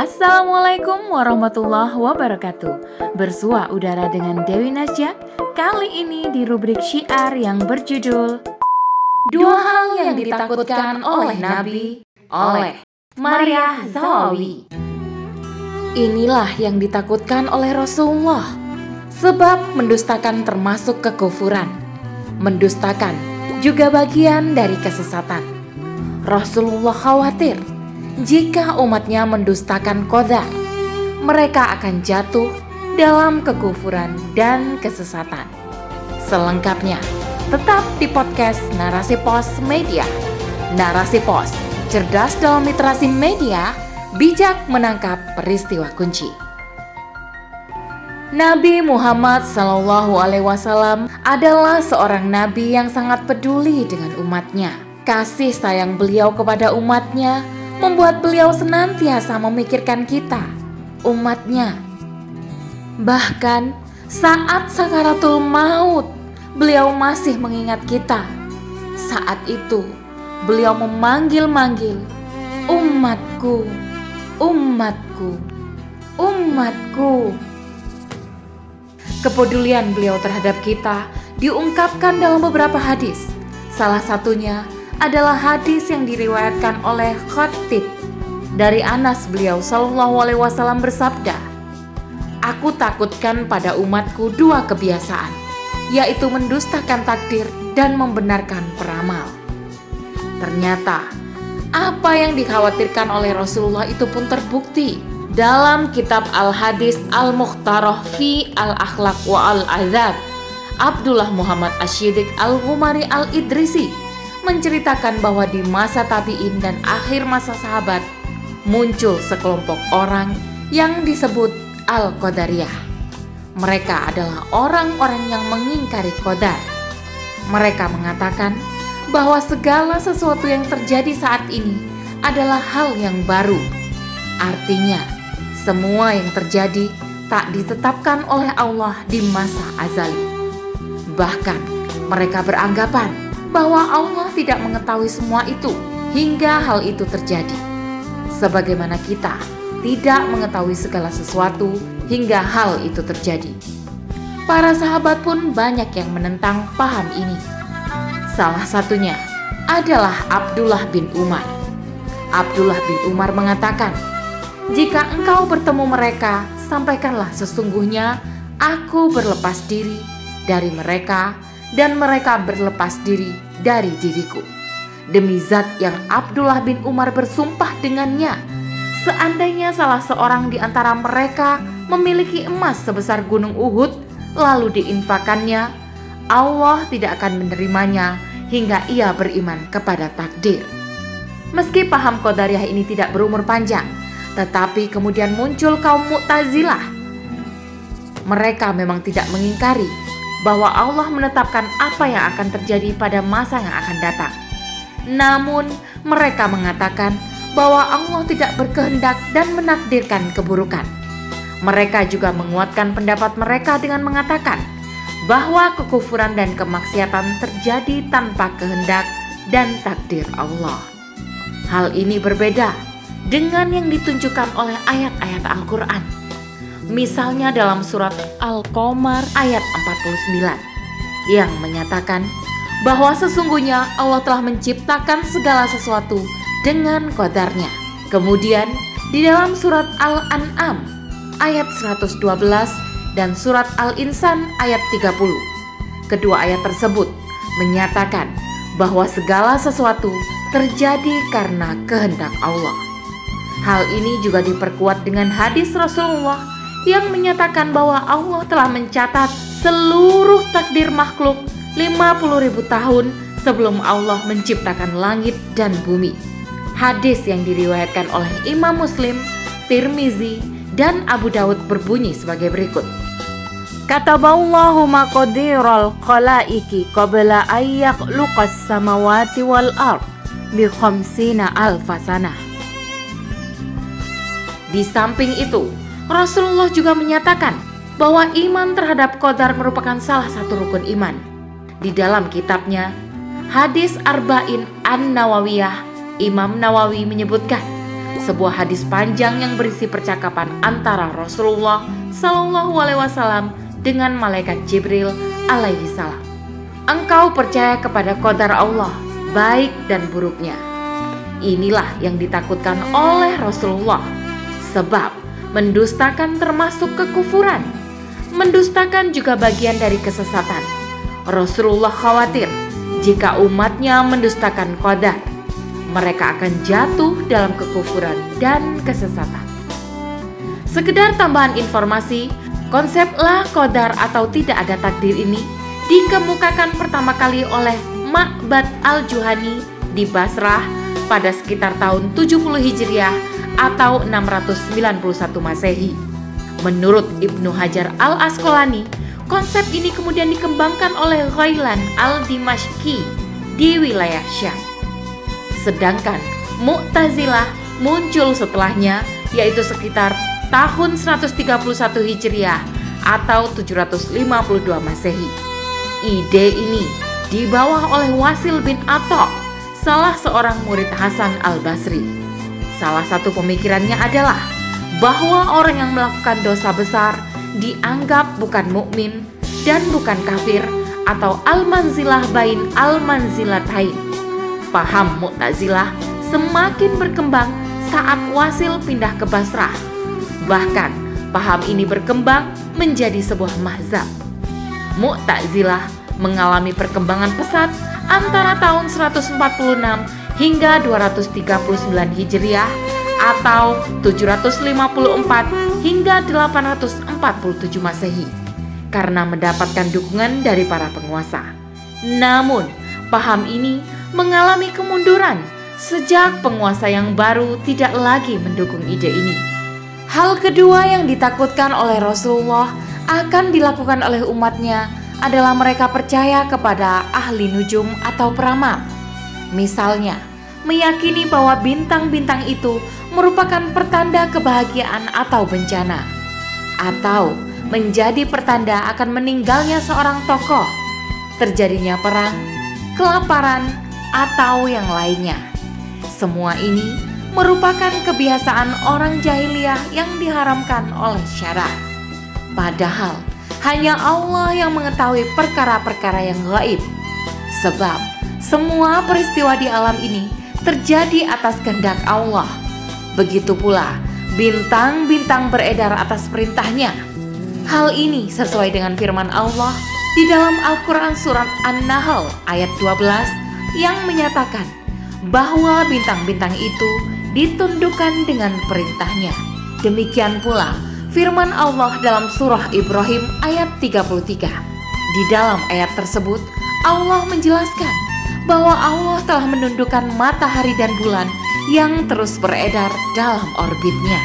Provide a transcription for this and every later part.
Assalamualaikum warahmatullahi wabarakatuh. Bersua udara dengan Dewi Nasjak Kali ini di rubrik syiar yang berjudul Dua hal yang ditakutkan oleh Nabi Oleh Maria Zawawi Inilah yang ditakutkan oleh Rasulullah. Sebab mendustakan termasuk kekufuran Mendustakan juga bagian dari kesesatan. Rasulullah khawatir jika umatnya mendustakan kodar, mereka akan jatuh dalam kekufuran dan kesesatan. Selengkapnya, tetap di podcast Narasi Pos Media. Narasi Pos, cerdas dalam literasi media, bijak menangkap peristiwa kunci. Nabi Muhammad Sallallahu Alaihi Wasallam adalah seorang nabi yang sangat peduli dengan umatnya. Kasih sayang beliau kepada umatnya membuat beliau senantiasa memikirkan kita, umatnya. Bahkan saat sakaratul maut, beliau masih mengingat kita. Saat itu, beliau memanggil-manggil, umatku, umatku, umatku. Kepedulian beliau terhadap kita diungkapkan dalam beberapa hadis. Salah satunya adalah hadis yang diriwayatkan oleh Khatib dari Anas beliau Shallallahu Alaihi Wasallam bersabda, Aku takutkan pada umatku dua kebiasaan, yaitu mendustakan takdir dan membenarkan peramal. Ternyata apa yang dikhawatirkan oleh Rasulullah itu pun terbukti dalam kitab Al-Hadis Al-Mukhtarah fi Al-Akhlaq wa Al-Adab Abdullah Muhammad Asyidik Al-Ghumari Al-Idrisi menceritakan bahwa di masa tabi'in dan akhir masa sahabat muncul sekelompok orang yang disebut Al-Qadariyah. Mereka adalah orang-orang yang mengingkari Qadar. Mereka mengatakan bahwa segala sesuatu yang terjadi saat ini adalah hal yang baru. Artinya, semua yang terjadi tak ditetapkan oleh Allah di masa azali. Bahkan, mereka beranggapan bahwa Allah tidak mengetahui semua itu hingga hal itu terjadi. Sebagaimana kita tidak mengetahui segala sesuatu hingga hal itu terjadi. Para sahabat pun banyak yang menentang paham ini. Salah satunya adalah Abdullah bin Umar. Abdullah bin Umar mengatakan, "Jika engkau bertemu mereka, sampaikanlah sesungguhnya aku berlepas diri dari mereka dan mereka berlepas diri dari diriku. Demi zat yang Abdullah bin Umar bersumpah dengannya, seandainya salah seorang di antara mereka memiliki emas sebesar gunung Uhud, lalu diinfakannya, Allah tidak akan menerimanya hingga ia beriman kepada takdir. Meski paham Qadariyah ini tidak berumur panjang, tetapi kemudian muncul kaum Mu'tazilah. Mereka memang tidak mengingkari bahwa Allah menetapkan apa yang akan terjadi pada masa yang akan datang. Namun, mereka mengatakan bahwa Allah tidak berkehendak dan menakdirkan keburukan. Mereka juga menguatkan pendapat mereka dengan mengatakan bahwa kekufuran dan kemaksiatan terjadi tanpa kehendak dan takdir Allah. Hal ini berbeda dengan yang ditunjukkan oleh ayat-ayat Al-Quran Misalnya dalam surat Al-Qamar ayat 49 yang menyatakan bahwa sesungguhnya Allah telah menciptakan segala sesuatu dengan kodarnya. Kemudian di dalam surat Al-An'am ayat 112 dan surat Al-Insan ayat 30. Kedua ayat tersebut menyatakan bahwa segala sesuatu terjadi karena kehendak Allah. Hal ini juga diperkuat dengan hadis Rasulullah yang menyatakan bahwa Allah telah mencatat seluruh takdir makhluk 50 ribu tahun sebelum Allah menciptakan langit dan bumi. Hadis yang diriwayatkan oleh Imam Muslim, Tirmizi, dan Abu Daud berbunyi sebagai berikut. Kataballahu maqadiral khalaiki qabla ayyak luqas samawati wal ard bi khamsina alfasanah. Di samping itu, Rasulullah juga menyatakan bahwa iman terhadap Qadar merupakan salah satu rukun iman. Di dalam kitabnya, Hadis Arba'in An-Nawawiyah, Imam Nawawi menyebutkan sebuah hadis panjang yang berisi percakapan antara Rasulullah Shallallahu Alaihi Wasallam dengan malaikat Jibril alaihi salam. Engkau percaya kepada kodar Allah, baik dan buruknya. Inilah yang ditakutkan oleh Rasulullah, sebab mendustakan termasuk kekufuran. Mendustakan juga bagian dari kesesatan. Rasulullah khawatir jika umatnya mendustakan kodar, mereka akan jatuh dalam kekufuran dan kesesatan. Sekedar tambahan informasi, konsep la kodar atau tidak ada takdir ini dikemukakan pertama kali oleh Ma'bad al-Juhani di Basrah pada sekitar tahun 70 Hijriah atau 691 Masehi. Menurut Ibnu Hajar al-Asqalani, konsep ini kemudian dikembangkan oleh Ghailan al-Dimashqi di wilayah Syam. Sedangkan Mu'tazilah muncul setelahnya yaitu sekitar tahun 131 Hijriah atau 752 Masehi. Ide ini dibawa oleh Wasil bin Atok, salah seorang murid Hasan al-Basri. Salah satu pemikirannya adalah bahwa orang yang melakukan dosa besar dianggap bukan mukmin dan bukan kafir atau al-manzilah bain al-manzilatain. Paham Mu'tazilah semakin berkembang saat Wasil pindah ke Basrah. Bahkan paham ini berkembang menjadi sebuah mazhab. Mu'tazilah mengalami perkembangan pesat antara tahun 146 hingga 239 Hijriah atau 754 hingga 847 Masehi karena mendapatkan dukungan dari para penguasa. Namun, paham ini mengalami kemunduran sejak penguasa yang baru tidak lagi mendukung ide ini. Hal kedua yang ditakutkan oleh Rasulullah akan dilakukan oleh umatnya adalah mereka percaya kepada ahli nujum atau peramal. Misalnya, meyakini bahwa bintang-bintang itu merupakan pertanda kebahagiaan atau bencana, atau menjadi pertanda akan meninggalnya seorang tokoh, terjadinya perang, kelaparan, atau yang lainnya. Semua ini merupakan kebiasaan orang jahiliyah yang diharamkan oleh syariat. Padahal hanya Allah yang mengetahui perkara-perkara yang gaib. Sebab semua peristiwa di alam ini terjadi atas kehendak Allah. Begitu pula bintang-bintang beredar atas perintahnya. Hal ini sesuai dengan firman Allah di dalam Al-Quran Surat An-Nahl ayat 12 yang menyatakan bahwa bintang-bintang itu ditundukkan dengan perintahnya. Demikian pula firman Allah dalam surah Ibrahim ayat 33. Di dalam ayat tersebut, Allah menjelaskan bahwa Allah telah menundukkan matahari dan bulan yang terus beredar dalam orbitnya.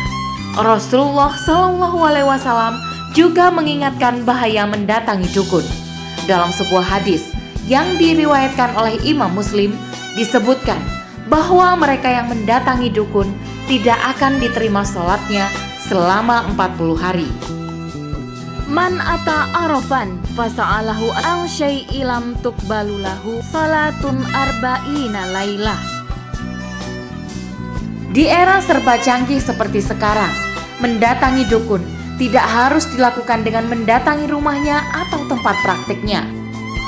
Rasulullah Shallallahu Alaihi Wasallam juga mengingatkan bahaya mendatangi dukun. Dalam sebuah hadis yang diriwayatkan oleh Imam Muslim disebutkan bahwa mereka yang mendatangi dukun tidak akan diterima sholatnya selama 40 hari. Man ata arafan fasa'alahu ang syai'ilam tukbalulahu salatun arba'ina laylah. Di era serba canggih seperti sekarang, mendatangi dukun tidak harus dilakukan dengan mendatangi rumahnya atau tempat praktiknya.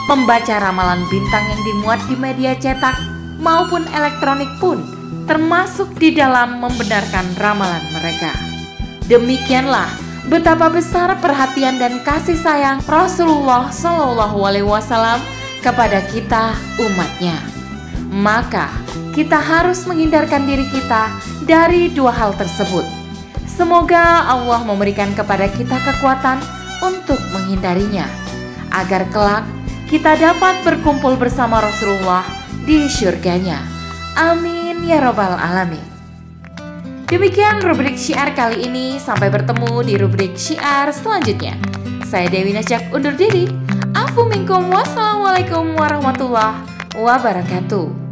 Membaca ramalan bintang yang dimuat di media cetak maupun elektronik pun termasuk di dalam membenarkan ramalan mereka. Demikianlah betapa besar perhatian dan kasih sayang Rasulullah Shallallahu Alaihi Wasallam kepada kita umatnya. Maka kita harus menghindarkan diri kita dari dua hal tersebut. Semoga Allah memberikan kepada kita kekuatan untuk menghindarinya, agar kelak kita dapat berkumpul bersama Rasulullah di surganya. Amin ya Rabbal 'Alamin. Demikian rubrik syiar kali ini. Sampai bertemu di rubrik syiar selanjutnya. Saya Dewi Najak undur diri. Afu minkum wassalamualaikum warahmatullahi wabarakatuh.